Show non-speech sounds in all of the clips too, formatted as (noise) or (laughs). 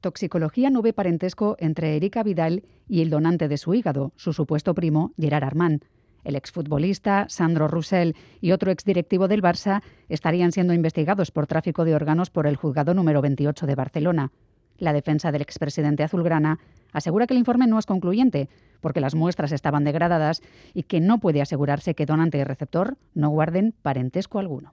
Toxicología no ve parentesco entre Erika Vidal y el donante de su hígado, su supuesto primo Gerard Armand. El exfutbolista Sandro Roussel y otro exdirectivo del Barça estarían siendo investigados por tráfico de órganos por el juzgado número 28 de Barcelona. La defensa del expresidente azulgrana asegura que el informe no es concluyente, porque las muestras estaban degradadas y que no puede asegurarse que donante y receptor no guarden parentesco alguno.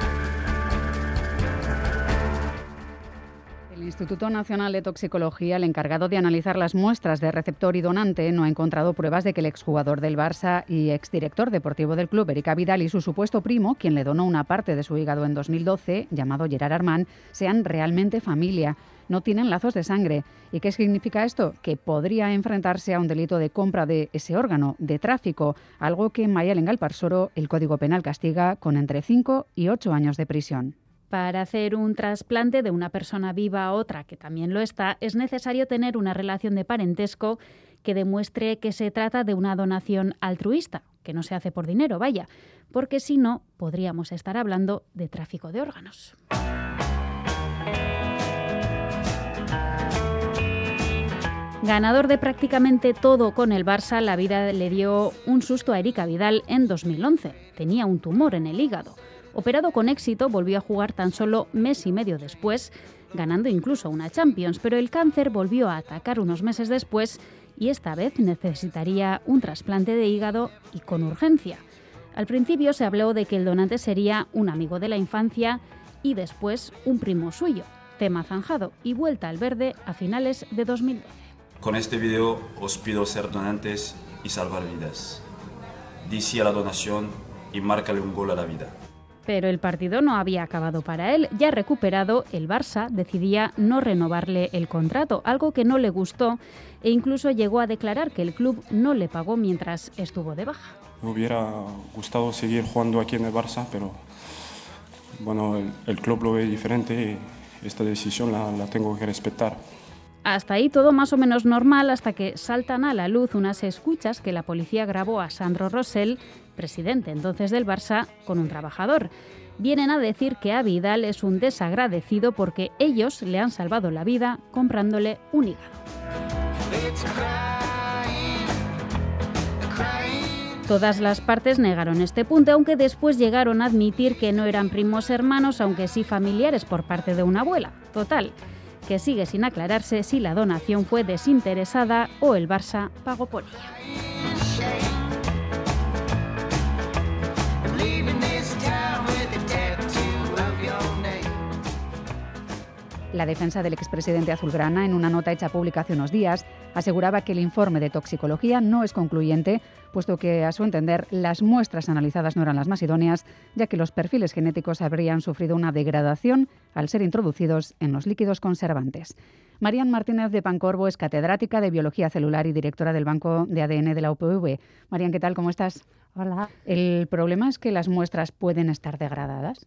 Instituto Nacional de Toxicología, el encargado de analizar las muestras de receptor y donante, no ha encontrado pruebas de que el exjugador del Barça y exdirector deportivo del club, Erika Vidal, y su supuesto primo, quien le donó una parte de su hígado en 2012, llamado Gerard Armand, sean realmente familia. No tienen lazos de sangre. ¿Y qué significa esto? Que podría enfrentarse a un delito de compra de ese órgano, de tráfico, algo que en en el Código Penal castiga con entre 5 y 8 años de prisión. Para hacer un trasplante de una persona viva a otra que también lo está, es necesario tener una relación de parentesco que demuestre que se trata de una donación altruista, que no se hace por dinero, vaya, porque si no, podríamos estar hablando de tráfico de órganos. Ganador de prácticamente todo con el Barça, la vida le dio un susto a Erika Vidal en 2011. Tenía un tumor en el hígado. Operado con éxito, volvió a jugar tan solo mes y medio después, ganando incluso una Champions, pero el cáncer volvió a atacar unos meses después y esta vez necesitaría un trasplante de hígado y con urgencia. Al principio se habló de que el donante sería un amigo de la infancia y después un primo suyo, tema zanjado y vuelta al verde a finales de 2012. Con este video os pido ser donantes y salvar vidas. Di sí a la donación y márcale un gol a la vida. Pero el partido no había acabado para él. Ya recuperado, el Barça decidía no renovarle el contrato, algo que no le gustó e incluso llegó a declarar que el club no le pagó mientras estuvo de baja. Me hubiera gustado seguir jugando aquí en el Barça, pero bueno, el, el club lo ve diferente y esta decisión la, la tengo que respetar. Hasta ahí todo más o menos normal hasta que saltan a la luz unas escuchas que la policía grabó a Sandro Rosell, presidente entonces del Barça, con un trabajador. Vienen a decir que a Vidal es un desagradecido porque ellos le han salvado la vida comprándole un hígado. Todas las partes negaron este punto, aunque después llegaron a admitir que no eran primos hermanos, aunque sí familiares por parte de una abuela. Total, que sigue sin aclararse si la donación fue desinteresada o el Barça pagó por ella. La defensa del expresidente azulgrana, en una nota hecha pública hace unos días, aseguraba que el informe de toxicología no es concluyente, puesto que, a su entender, las muestras analizadas no eran las más idóneas, ya que los perfiles genéticos habrían sufrido una degradación al ser introducidos en los líquidos conservantes. Marian Martínez de Pancorbo es catedrática de Biología Celular y directora del Banco de ADN de la UPV. Marian, ¿qué tal? ¿Cómo estás? Hola. ¿El problema es que las muestras pueden estar degradadas?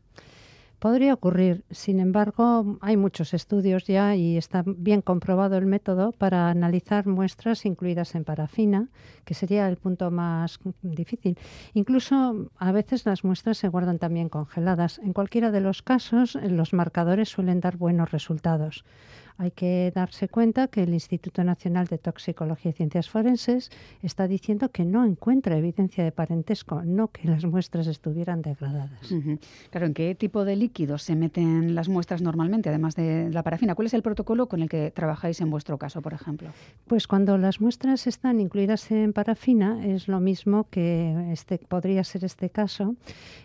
Podría ocurrir, sin embargo, hay muchos estudios ya y está bien comprobado el método para analizar muestras incluidas en parafina, que sería el punto más difícil. Incluso a veces las muestras se guardan también congeladas. En cualquiera de los casos, los marcadores suelen dar buenos resultados. Hay que darse cuenta que el Instituto Nacional de Toxicología y Ciencias Forenses está diciendo que no encuentra evidencia de parentesco, no que las muestras estuvieran degradadas. Uh -huh. Claro, ¿en qué tipo de líquidos se meten las muestras normalmente, además de la parafina? ¿Cuál es el protocolo con el que trabajáis en vuestro caso, por ejemplo? Pues cuando las muestras están incluidas en parafina, es lo mismo que este, podría ser este caso.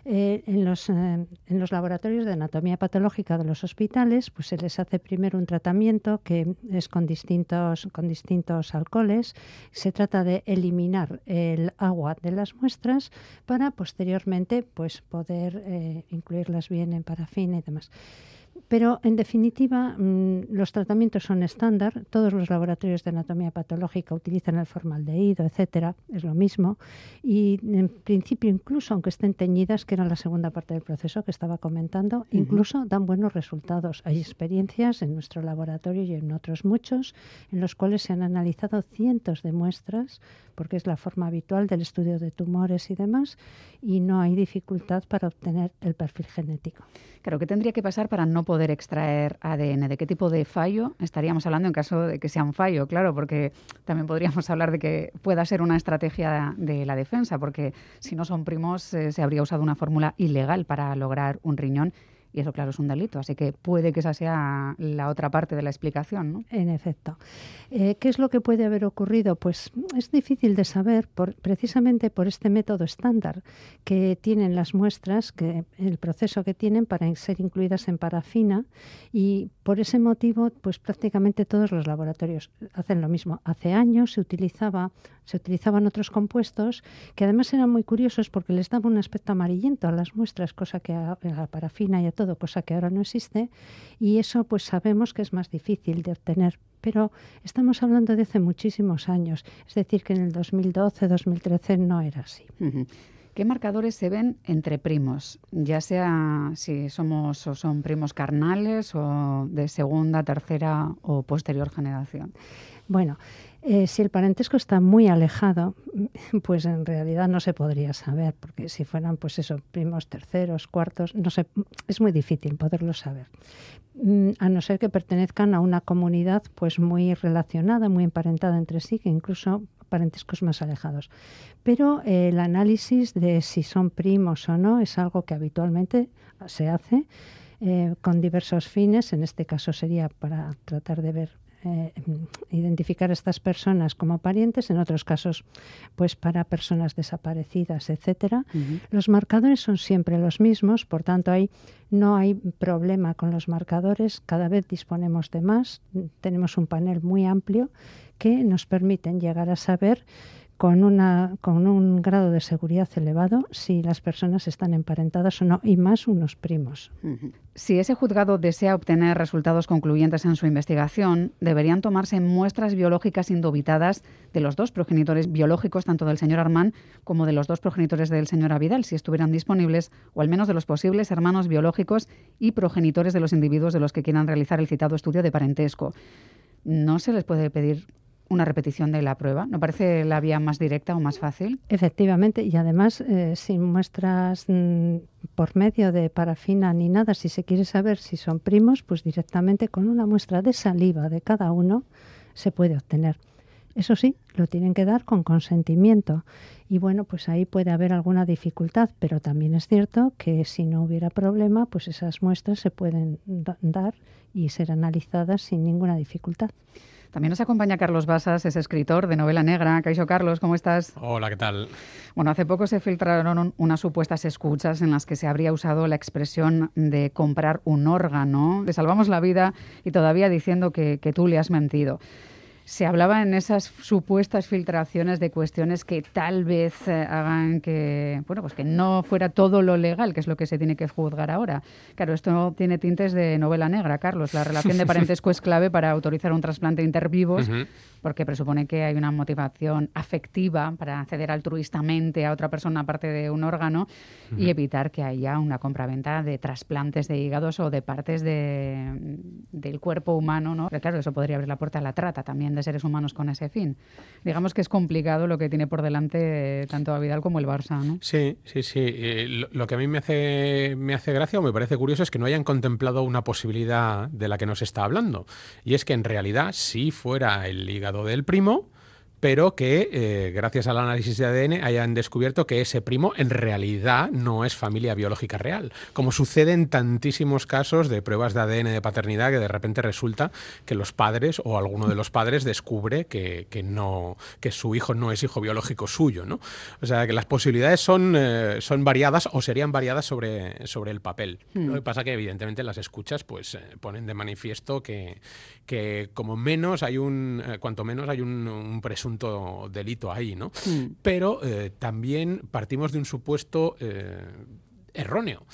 Eh, en, los, eh, en los laboratorios de anatomía patológica de los hospitales, pues se les hace primero un tratamiento que es con distintos, con distintos alcoholes. Se trata de eliminar el agua de las muestras para posteriormente pues, poder eh, incluirlas bien en parafina y demás. Pero, en definitiva, mm, los tratamientos son estándar. Todos los laboratorios de anatomía patológica utilizan el formaldehído, etcétera. Es lo mismo. Y, en principio, incluso aunque estén teñidas, que era la segunda parte del proceso que estaba comentando, incluso dan buenos resultados. Hay experiencias en nuestro laboratorio y en otros muchos en los cuales se han analizado cientos de muestras, porque es la forma habitual del estudio de tumores y demás, y no hay dificultad para obtener el perfil genético. Claro, ¿qué tendría que pasar para no poder extraer ADN? ¿De qué tipo de fallo estaríamos hablando en caso de que sea un fallo? Claro, porque también podríamos (laughs) hablar de que pueda ser una estrategia de la defensa, porque si no son primos eh, se habría usado una fórmula ilegal para lograr un riñón y eso, claro, es un delito. Así que puede que esa sea la otra parte de la explicación. ¿no? En efecto. Eh, ¿Qué es lo que puede haber ocurrido? Pues es difícil de saber por, precisamente por este método estándar que tienen las muestras, que el proceso que tienen para ser incluidas en parafina y por ese motivo, pues prácticamente todos los laboratorios hacen lo mismo. Hace años se utilizaba se utilizaban otros compuestos que además eran muy curiosos porque les daba un aspecto amarillento a las muestras, cosa que a, la parafina y a todo, cosa que ahora no existe, y eso pues sabemos que es más difícil de obtener. Pero estamos hablando de hace muchísimos años, es decir, que en el 2012, 2013 no era así. ¿Qué marcadores se ven entre primos? Ya sea si somos o son primos carnales o de segunda, tercera o posterior generación. Bueno, eh, si el parentesco está muy alejado, (laughs) pues en realidad no se podría saber, porque si fueran, pues eso, primos terceros, cuartos, no sé, es muy difícil poderlo saber. Mm, a no ser que pertenezcan a una comunidad pues muy relacionada, muy emparentada entre sí, que incluso parentescos más alejados. Pero eh, el análisis de si son primos o no es algo que habitualmente se hace eh, con diversos fines. En este caso sería para tratar de ver eh, identificar a estas personas como parientes, en otros casos, pues para personas desaparecidas, etcétera. Los marcadores son siempre los mismos, por tanto, hay, no hay problema con los marcadores. Cada vez disponemos de más. Tenemos un panel muy amplio que nos permiten llegar a saber con, una, con un grado de seguridad elevado si las personas están emparentadas o no, y más unos primos. Si ese juzgado desea obtener resultados concluyentes en su investigación, deberían tomarse muestras biológicas indubitadas de los dos progenitores biológicos, tanto del señor Armán como de los dos progenitores del señor Avidal, si estuvieran disponibles, o al menos de los posibles hermanos biológicos y progenitores de los individuos de los que quieran realizar el citado estudio de parentesco. ¿No se les puede pedir una repetición de la prueba. ¿No parece la vía más directa o más fácil? Efectivamente, y además eh, sin muestras mm, por medio de parafina ni nada, si se quiere saber si son primos, pues directamente con una muestra de saliva de cada uno se puede obtener. Eso sí, lo tienen que dar con consentimiento. Y bueno, pues ahí puede haber alguna dificultad, pero también es cierto que si no hubiera problema, pues esas muestras se pueden dar y ser analizadas sin ninguna dificultad. También nos acompaña Carlos Basas, es escritor de novela negra. Caixo Carlos, ¿cómo estás? Hola, ¿qué tal? Bueno, hace poco se filtraron unas supuestas escuchas en las que se habría usado la expresión de comprar un órgano. Le salvamos la vida y todavía diciendo que, que tú le has mentido se hablaba en esas supuestas filtraciones de cuestiones que tal vez eh, hagan que, bueno, pues que no fuera todo lo legal, que es lo que se tiene que juzgar ahora. Claro, esto tiene tintes de novela negra, Carlos. La relación de parentesco es clave para autorizar un trasplante intervivos porque presupone que hay una motivación afectiva para acceder altruistamente a otra persona aparte de un órgano y evitar que haya una compraventa de trasplantes de hígados o de partes de, del cuerpo humano, ¿no? claro, eso podría abrir la puerta a la trata también de seres humanos con ese fin. Digamos que es complicado lo que tiene por delante tanto a Vidal como el Barça, ¿no? Sí, sí, sí. Eh, lo, que a mí me hace, me hace gracia o me parece curioso es que no hayan contemplado una posibilidad de la que nos está hablando. Y es que en realidad, si fuera el hígado del primo pero que eh, gracias al análisis de ADN hayan descubierto que ese primo en realidad no es familia biológica real, como sucede en tantísimos casos de pruebas de ADN de paternidad que de repente resulta que los padres o alguno de los padres descubre que, no que su hijo no es hijo biológico suyo, ¿no? O sea que las posibilidades son, eh, son variadas o serían variadas sobre, sobre el papel. Hmm. Lo que pasa que evidentemente las escuchas pues eh, ponen de manifiesto que, que como menos hay un cuanto menos hay un, un presunto delito ahí, ¿no? Hmm. Pero eh, también partimos de un supuesto eh, erróneo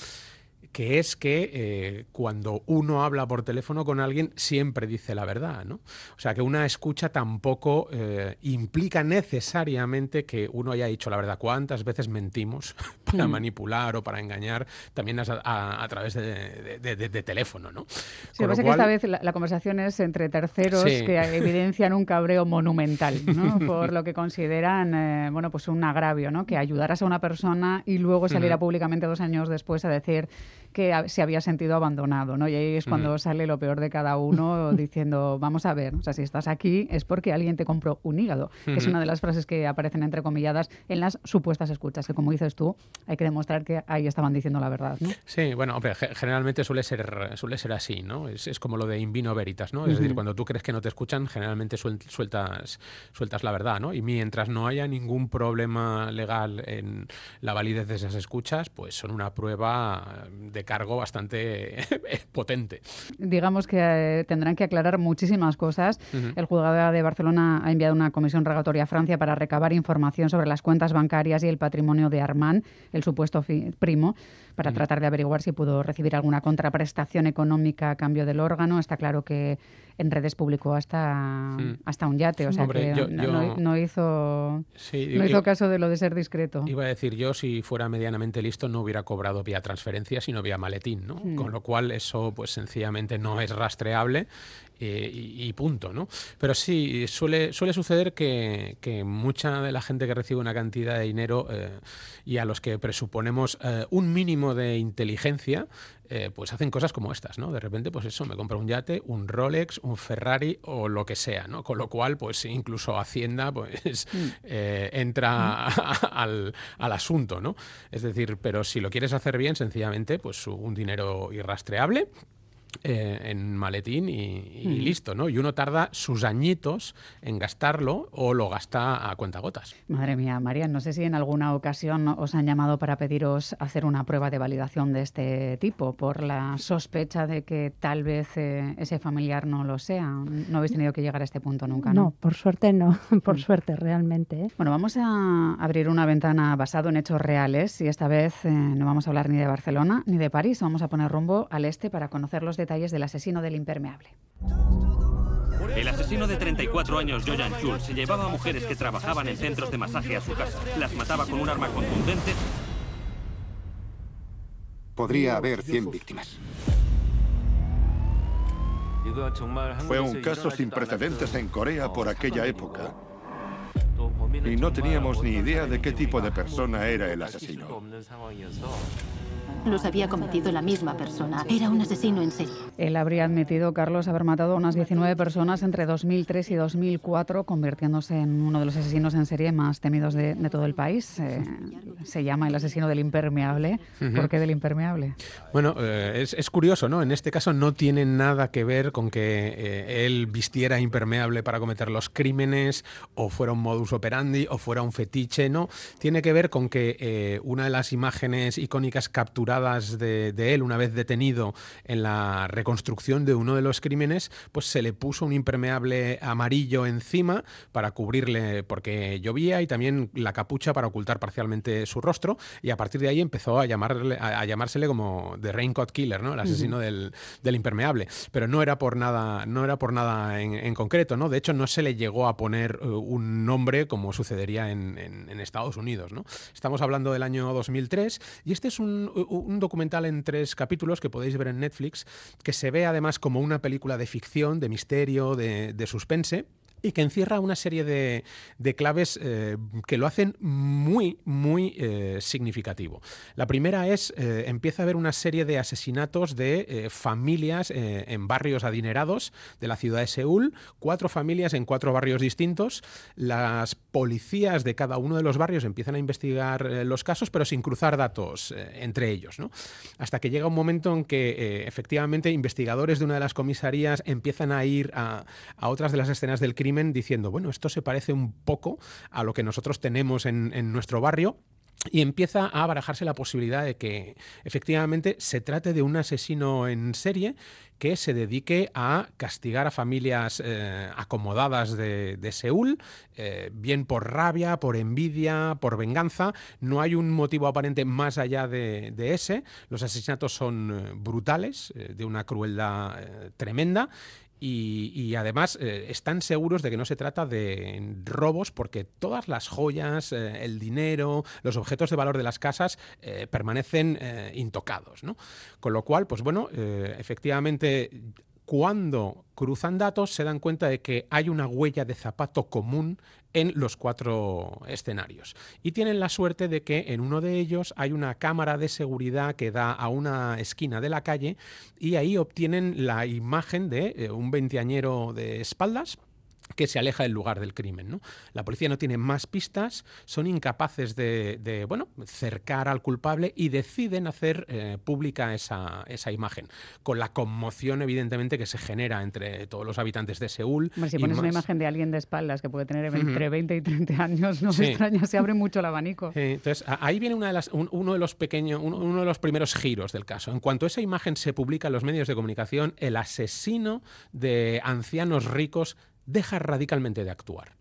que es que eh, cuando uno habla por teléfono con alguien siempre dice la verdad, ¿no? O sea, que una escucha tampoco eh, implica necesariamente que uno haya dicho la verdad. ¿Cuántas veces mentimos (laughs) para mm. manipular o para engañar también a, través de, teléfono, ¿no? Sí, lo que pasa que esta vez la, conversación es entre terceros que (laughs) evidencian un cabreo monumental, ¿no? (laughs) Por lo que consideran, eh, bueno, pues un agravio, ¿no? Que ayudaras a una persona y luego saliera públicamente dos años después a decir que se había sentido abandonado, ¿no? Y ahí es cuando sale lo peor de cada uno (laughs) diciendo, vamos a ver, o sea, si estás aquí es porque alguien te compró un hígado, es una de las frases que aparecen entrecomilladas en las supuestas escuchas, que como dices tú, hay que demostrar que ahí estaban diciendo la verdad, ¿no? Sí, bueno, hombre, generalmente suele ser, suele ser así, ¿no? Es, como lo de in vino veritas, ¿no? Es decir, cuando tú crees que no te escuchan, generalmente sueltas, sueltas la verdad, ¿no? Y mientras no haya ningún problema legal en la validez de esas escuchas, pues son una prueba de cargo bastante (laughs) potente. Digamos que eh, tendrán que aclarar muchísimas cosas. El juzgado de Barcelona ha enviado una comisión regatoria a Francia para recabar información sobre las cuentas bancarias y el patrimonio de Armand, el supuesto primo, para tratar de averiguar si pudo recibir alguna contraprestación económica a cambio del órgano. Está claro que en redes publicó hasta, hasta un yate, o sea que no, hizo, no hizo caso de lo de ser discreto. Iba a decir yo, si fuera medianamente listo, no hubiera cobrado vía transferencia, sino vía maletín, ¿no? Hmm. Con lo cual eso pues sencillamente no es rastreable eh, y, punto, ¿no? Pero sí, suele, suele suceder que, mucha de la gente que recibe una cantidad de dinero eh, y a los que presuponemos eh, un mínimo de inteligencia, pues hacen cosas como estas, ¿no? De repente, pues eso, me compro un yate, un Rolex, un Ferrari o lo que sea, ¿no? Con lo cual, pues incluso Hacienda, pues mm. entra mm. (laughs) al, al, asunto, ¿no? Es decir, pero si lo quieres hacer bien, sencillamente, pues un dinero irrastreable eh, en maletín y, listo, ¿no? Y uno tarda sus añitos en gastarlo o lo gasta a cuentagotas. Madre mía, María, no sé si en alguna ocasión os han llamado para pediros hacer una prueba de validación de este tipo por la sospecha de que tal vez eh, ese familiar no lo sea. No habéis tenido que llegar a este punto nunca, ¿no? No, por suerte no, (laughs) por mm. suerte realmente. ¿eh? Bueno, vamos a abrir una ventana basado en hechos reales y esta vez no vamos a hablar ni de Barcelona ni de París, vamos a poner rumbo al este para conocer los detalles del asesino del impermeable. El asesino de 34 años, Joyan Chul, se llevaba a mujeres que trabajaban en centros de masaje a su casa. Las mataba con un arma contundente. Podría haber 100 víctimas. Fue un caso sin precedentes en Corea por aquella época. Y no teníamos ni idea de qué tipo de persona era el asesino. Los había cometido la misma persona. Era un asesino en serie. Él habría admitido, Carlos, haber matado a unas 19 personas entre 2003 y 2004, convirtiéndose en uno de los asesinos en serie más temidos de, todo el país. Eh, se llama el asesino del impermeable. ¿Por qué del impermeable? Bueno, eh, es, curioso, ¿no? En este caso no tiene nada que ver con que eh, él vistiera impermeable para cometer los crímenes, o fuera un modus operandi, o fuera un fetiche, ¿no? Tiene que ver con que una de las imágenes icónicas capturadas de, él una vez detenido en la reconstrucción de uno de los crímenes, pues se le puso un impermeable amarillo encima para cubrirle porque llovía y también la capucha para ocultar parcialmente su rostro y a partir de ahí empezó a, llamarle, a, llamársele como The Raincoat Killer, ¿no? el asesino del, impermeable. Pero no era por nada, no era por nada en, concreto, ¿no? De hecho, no se le llegó a poner uh, un nombre como sucedería en, Estados Unidos, ¿no? Estamos hablando del año 2003 y este es un un documental en tres capítulos que podéis ver en Netflix, que se ve además como una película de ficción, de misterio, de suspense y que encierra una serie de, claves eh, que lo hacen muy, muy eh, significativo. La primera es, eh, empieza a haber una serie de asesinatos de familias en barrios adinerados de la ciudad de Seúl, cuatro familias en cuatro barrios distintos. Las policías de cada uno de los barrios empiezan a investigar los casos, pero sin cruzar datos entre ellos. Hasta que llega un momento en que efectivamente investigadores de una de las comisarías empiezan a ir a, a otras de las escenas del crimen diciendo, bueno, esto se parece un poco a lo que nosotros tenemos en, en nuestro barrio y empieza a barajarse la posibilidad de que efectivamente se trate de un asesino en serie que se dedique a castigar a familias eh, acomodadas de, Seúl, eh, bien por rabia, por envidia, por venganza. No hay un motivo aparente más allá de, ese. Los asesinatos son eh, brutales, de una crueldad tremenda y, además eh, están seguros de que no se trata de robos porque todas las joyas, eh, el dinero, los objetos de valor de las casas eh, permanecen intocados. ¿no? Con lo cual, pues bueno, efectivamente cuando cruzan datos se dan cuenta de que hay una huella de zapato común en los cuatro escenarios. Y tienen la suerte de que en uno de ellos hay una cámara de seguridad que da a una esquina de la calle y ahí obtienen la imagen de eh, un veinteañero de espaldas que se aleja del lugar del crimen. ¿no? La policía no tiene más pistas, son incapaces de, bueno, cercar al culpable y deciden hacer eh, pública esa, esa, imagen, con la conmoción evidentemente que se genera entre todos los habitantes de Seúl. si pones una imagen de alguien de espaldas que puede tener entre 20 y 30 años, no me extraña, se abre mucho el abanico. entonces, ahí viene una de las, uno, de los pequeños, uno de los primeros giros del caso. En cuanto esa imagen se publica en los medios de comunicación, el asesino de ancianos ricos deja radicalmente de actuar.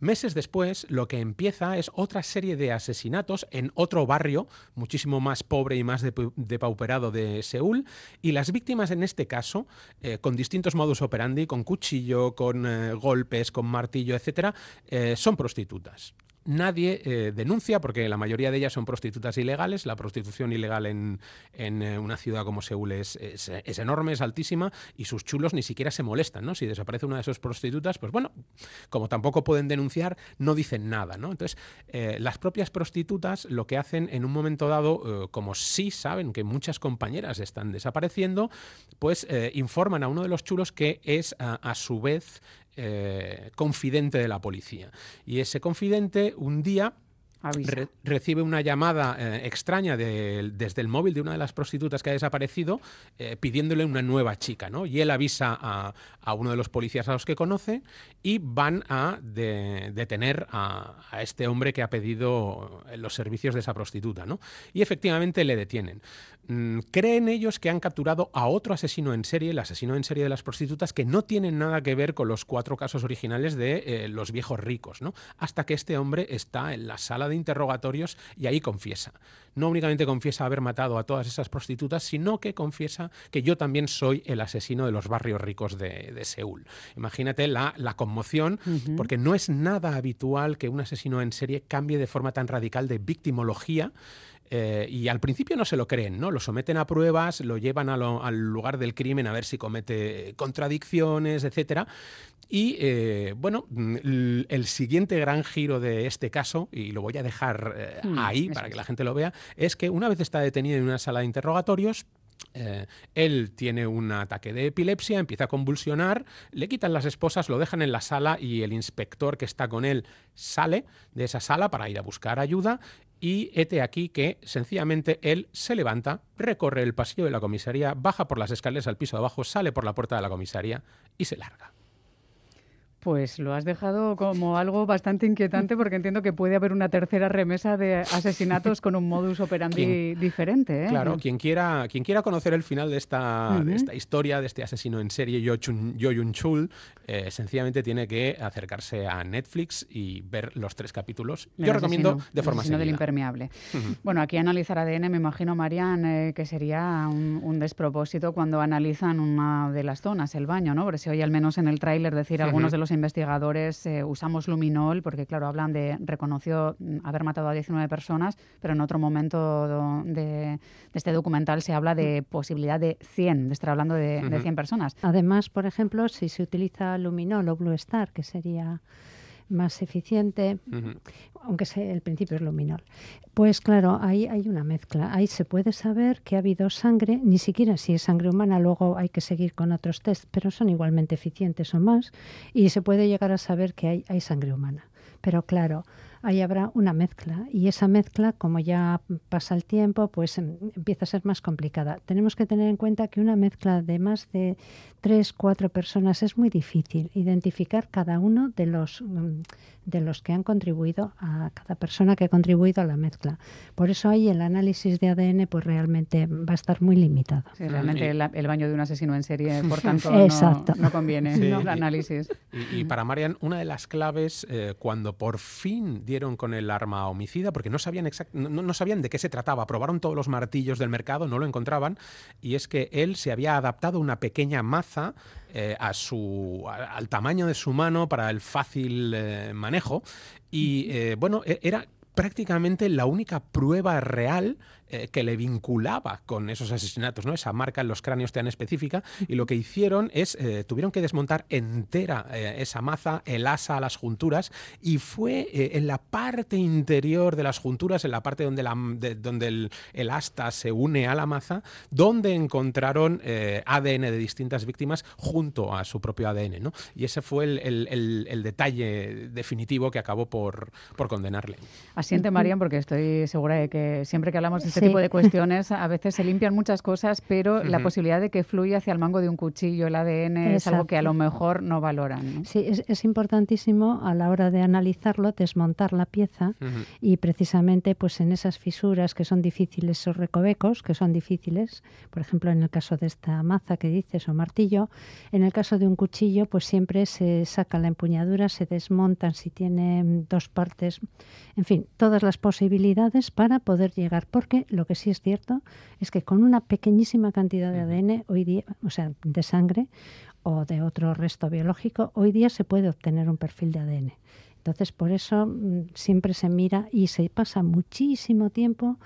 Meses después, lo que empieza es otra serie de asesinatos en otro barrio, muchísimo más pobre y más depauperado de Seúl, y las víctimas en este caso, eh, con distintos modus operandi, con cuchillo, con eh, golpes, con martillo, etc., eh, son prostitutas nadie eh, denuncia, porque la mayoría de ellas son prostitutas ilegales. La prostitución ilegal en, eh, una ciudad como Seúl es, es, enorme, es altísima, y sus chulos ni siquiera se molestan, ¿no? Si desaparece una de esas prostitutas, pues bueno, como tampoco pueden denunciar, no dicen nada, ¿no? Entonces, eh, las propias prostitutas lo que hacen en un momento dado, como sí saben que muchas compañeras están desapareciendo, pues informan a uno de los chulos que es a su vez eh, confidente de la policía. Y ese confidente un día recibe una llamada eh, extraña desde el móvil de una de las prostitutas que ha desaparecido eh, pidiéndole una nueva chica, ¿no? Y él avisa a, uno de los policías a los que conoce y van a detener a, este hombre que ha pedido los servicios de esa prostituta, ¿no? Y efectivamente le detienen. Mm, creen ellos que han capturado a otro asesino en serie, el asesino en serie de las prostitutas, que no tienen nada que ver con los cuatro casos originales de eh, los viejos ricos, ¿no? Hasta que este hombre está en la sala de interrogatorios y ahí confiesa. No únicamente confiesa haber matado a todas esas prostitutas, sino que confiesa que yo también soy el asesino de los barrios ricos de, Seúl. Imagínate la, conmoción, porque no es nada habitual que un asesino en serie cambie de forma tan radical de victimología eh, y al principio no se lo creen, ¿no? Lo someten a pruebas, lo llevan al lugar del crimen a ver si comete contradicciones, etcétera. Y eh, bueno, mm, el, siguiente gran giro de este caso, y lo voy a dejar eh, hmm, ahí para que la gente lo vea, es que una vez está detenido en una sala de interrogatorios, él tiene un ataque de epilepsia, empieza a convulsionar, le quitan las esposas, lo dejan en la sala y el inspector que está con él sale de esa sala para ir a buscar ayuda y hete aquí que sencillamente él se levanta, recorre el pasillo de la comisaría, baja por las escaleras al piso de abajo, sale por la puerta de la comisaría y se larga. Pues lo has dejado como algo bastante inquietante porque entiendo que puede haber una tercera remesa de asesinatos con un modus operandi diferente. ¿eh? Claro, quien quiera, quien quiera conocer el final de esta, esta historia, de este asesino en serie, Yo, Yun Chul, eh, sencillamente tiene que acercarse a Netflix y ver los tres capítulos. Yo recomiendo de forma seguida. del impermeable. Bueno, aquí analizar ADN, me imagino, Marian, eh, que sería un, despropósito cuando analizan una de las zonas, el baño, ¿no? Porque se oye al menos en el tráiler decir algunos de los investigadores eh, usamos luminol porque, claro, hablan de, reconoció mm, haber matado a 19 personas, pero en otro momento de, este documental se habla de posibilidad de 100, de estar hablando de, 100 personas. Además, por ejemplo, si se utiliza luminol o blue star, que sería más eficiente, aunque sea, el principio es luminol. Pues claro, ahí hay una mezcla. Ahí se puede saber que ha habido sangre, ni siquiera si es sangre humana, luego hay que seguir con otros test, pero son igualmente eficientes o más, y se puede llegar a saber que hay, hay sangre humana. Pero claro, ahí habrá una mezcla y esa mezcla, como ya pasa el tiempo, pues em, empieza a ser más complicada. Tenemos que tener en cuenta que una mezcla de más de tres, cuatro personas es muy difícil identificar cada uno de los mm, de los que han contribuido a cada persona que ha contribuido a la mezcla. Por eso ahí el análisis de ADN pues realmente va a estar muy limitado. Sí, realmente el, baño de un asesino en serie, por tanto, (laughs) no, no, conviene el análisis. Y, para Marian, una de las claves eh, cuando por fin dieron con el arma homicida, porque no sabían, no, no sabían de qué se trataba, probaron todos los martillos del mercado, no lo encontraban, y es que él se había adaptado una pequeña maza eh, a su, al tamaño de su mano para el fácil eh, manejo. Y eh, bueno, e, era prácticamente la única prueba real eh, que le vinculaba con esos asesinatos, ¿no? Esa marca en los cráneos tan específica. Y lo que hicieron es, eh, tuvieron que desmontar entera eh, esa maza, el asa a las junturas, y fue en la parte interior de las junturas, en la parte donde, la, donde el, asta se une a la maza, donde encontraron ADN de distintas víctimas junto a su propio ADN, ¿no? Y ese fue el, detalle definitivo que acabó por, por condenarle. Asiente, Marian, porque estoy segura de que siempre que hablamos de este tipo de cuestiones a veces se limpian muchas cosas, pero la posibilidad de que fluya hacia el mango de un cuchillo el ADN es algo que a lo mejor no valoran. Sí, es, importantísimo a la hora de analizarlo, desmontar la pieza y precisamente pues en esas fisuras que son difíciles o recovecos, que son difíciles, por ejemplo en el caso de esta maza que dices o martillo, en el caso de un cuchillo pues siempre se saca la empuñadura, se desmontan si tiene dos partes, en fin, todas las posibilidades para poder llegar, porque lo que sí es cierto es que con una pequeñísima cantidad de ADN hoy día, o sea, de sangre o de otro resto biológico, hoy día se puede obtener un perfil de ADN. Entonces, por eso mm, siempre se mira y se pasa muchísimo tiempo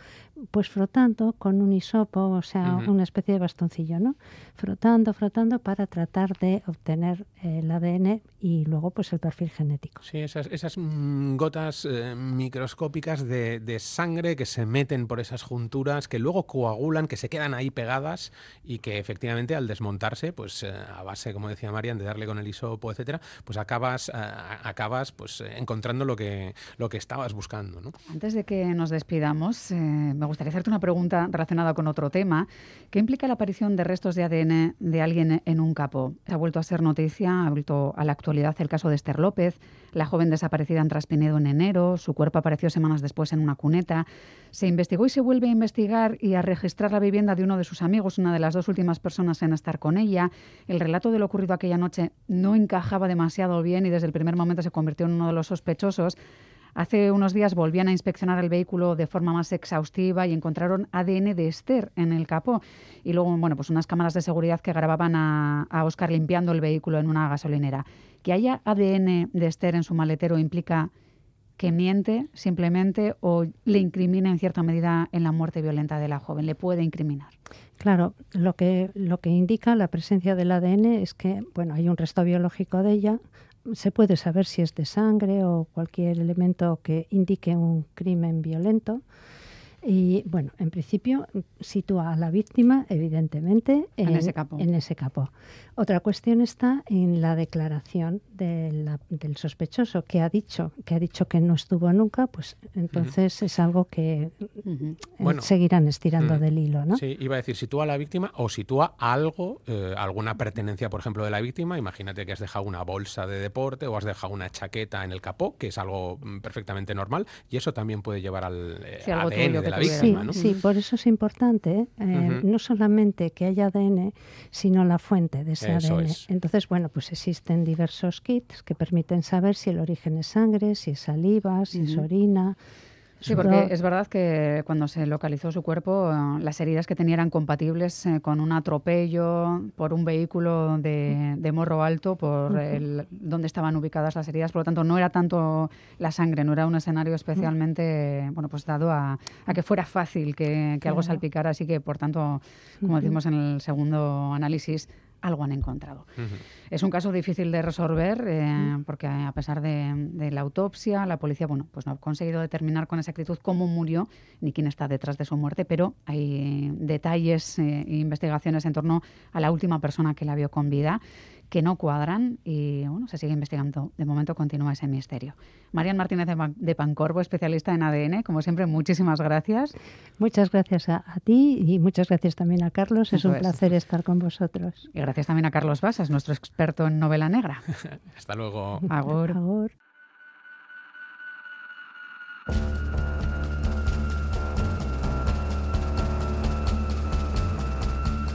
pues frotando con un hisopo, o sea, una especie de bastoncillo, ¿no? Frotando, frotando para tratar de obtener el ADN y luego pues el perfil genético. Sí, esas, esas mm, gotas eh, microscópicas de, sangre que se meten por esas junturas, que luego coagulan, que se quedan ahí pegadas y que efectivamente al desmontarse, pues eh, a base, como decía Marian, de darle con el hisopo, etcétera, pues acabas, eh, acabas pues encontrando lo que, lo que estabas buscando, ¿no? Antes de que nos despidamos, me gustaría hacerte una pregunta relacionada con otro tema. ¿Qué implica la aparición de restos de ADN de alguien en un capo? Ha vuelto a ser noticia, ha vuelto a la actualidad el caso de Esther López, la joven desaparecida en Traspinedo en enero. Su cuerpo apareció semanas después en una cuneta. Se investigó y se vuelve a investigar y a registrar la vivienda de uno de sus amigos, una de las dos últimas personas en estar con ella. El relato de lo ocurrido aquella noche no encajaba demasiado bien y desde el primer momento se convirtió en uno de los sospechosos. Hace unos días volvían a inspeccionar el vehículo de forma más exhaustiva y encontraron ADN de Esther en el capó. Y luego, bueno, pues unas cámaras de seguridad que grababan a, Oscar limpiando el vehículo en una gasolinera. Que haya ADN de Esther en su maletero implica que miente simplemente o le incrimina en cierta medida en la muerte violenta de la joven. Le puede incriminar. Claro, lo que, lo que indica la presencia del ADN es que bueno, hay un resto biológico de ella, se puede saber si es de sangre o cualquier elemento que indique un crimen violento. Y bueno, en principio sitúa a la víctima, evidentemente, en, ese capó. En ese capó. Otra cuestión está en la declaración del sospechoso que ha dicho que ha dicho que no estuvo nunca, pues entonces es algo que eh, seguirán estirando del hilo, ¿no? Sí, iba a decir sitúa a la víctima o sitúa algo, eh, alguna pertenencia, por ejemplo, de la víctima. Imagínate que has dejado una bolsa de deporte o has dejado una chaqueta en el capó, que es algo mm, perfectamente normal, y eso también puede llevar al eh, ADN de la víctima, ¿no? Sí, por eso es importante no solamente que haya ADN, sino la fuente de entonces, bueno, pues existen diversos kits que permiten saber si el origen es sangre, si es saliva, si es orina. Sí, porque es verdad que cuando se localizó su cuerpo, eh, las heridas que tenía eran compatibles eh, con un atropello por un vehículo de, morro alto, por el, donde estaban ubicadas las heridas. Por lo tanto, no era tanto la sangre, no era un escenario especialmente, bueno, pues dado a, que fuera fácil que, algo salpicara. Así que, por tanto, como decimos en el segundo análisis, algo han encontrado. Es un caso difícil de resolver eh, porque a pesar de, la autopsia, la policía bueno, pues no ha conseguido determinar con exactitud cómo murió ni quién está detrás de su muerte, pero hay detalles e investigaciones en torno a la última persona que la vio con vida que no cuadran y bueno, se sigue investigando. De momento continúa ese misterio. Marian Martínez de Pancorvo, especialista en ADN, como siempre, muchísimas gracias. Muchas gracias a, ti y muchas gracias también a Carlos. es un placer estar con vosotros. Y gracias también a Carlos Basas, nuestro experto en novela negra. (laughs) Hasta luego. Agur. Agur.